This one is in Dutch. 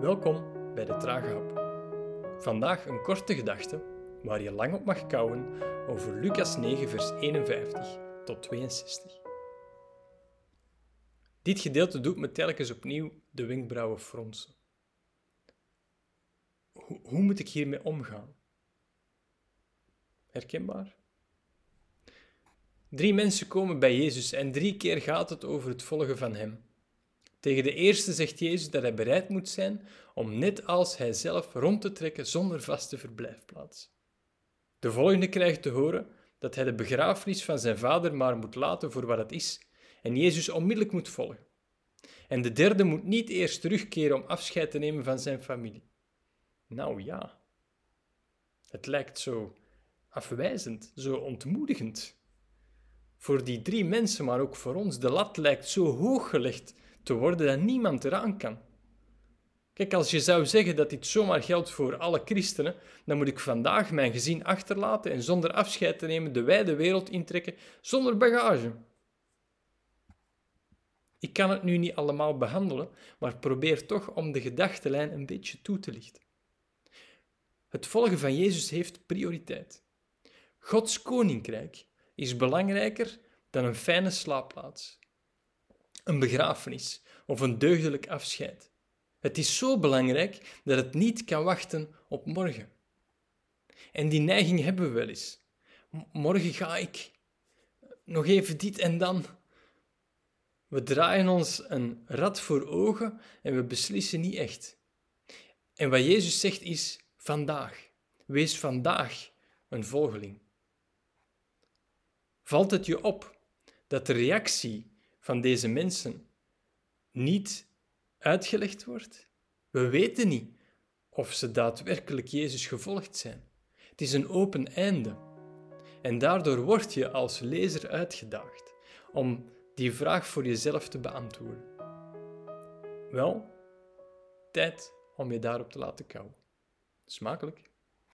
Welkom bij de Trage Hap. Vandaag een korte gedachte waar je lang op mag kouwen over Lucas 9, vers 51 tot 62. Dit gedeelte doet me telkens opnieuw de wenkbrauwen fronsen. Hoe, hoe moet ik hiermee omgaan? Herkenbaar? Drie mensen komen bij Jezus en drie keer gaat het over het volgen van Hem. Tegen de eerste zegt Jezus dat hij bereid moet zijn om net als hij zelf rond te trekken zonder vaste verblijfplaats. De volgende krijgt te horen dat hij de begrafenis van zijn vader maar moet laten voor wat het is en Jezus onmiddellijk moet volgen. En de derde moet niet eerst terugkeren om afscheid te nemen van zijn familie. Nou ja, het lijkt zo afwijzend, zo ontmoedigend. Voor die drie mensen, maar ook voor ons, de lat lijkt zo hoog gelegd te worden dat niemand eraan kan. Kijk, als je zou zeggen dat dit zomaar geldt voor alle christenen, dan moet ik vandaag mijn gezin achterlaten en zonder afscheid te nemen de wijde wereld intrekken zonder bagage. Ik kan het nu niet allemaal behandelen, maar probeer toch om de gedachtenlijn een beetje toe te lichten. Het volgen van Jezus heeft prioriteit. Gods koninkrijk is belangrijker dan een fijne slaapplaats een begrafenis of een deugdelijk afscheid. Het is zo belangrijk dat het niet kan wachten op morgen. En die neiging hebben we wel eens. Morgen ga ik. Nog even dit en dan. We draaien ons een rad voor ogen en we beslissen niet echt. En wat Jezus zegt is vandaag. Wees vandaag een volgeling. Valt het je op dat de reactie van deze mensen niet uitgelegd wordt? We weten niet of ze daadwerkelijk Jezus gevolgd zijn. Het is een open einde. En daardoor word je als lezer uitgedaagd om die vraag voor jezelf te beantwoorden. Wel, tijd om je daarop te laten kouwen. Smakelijk.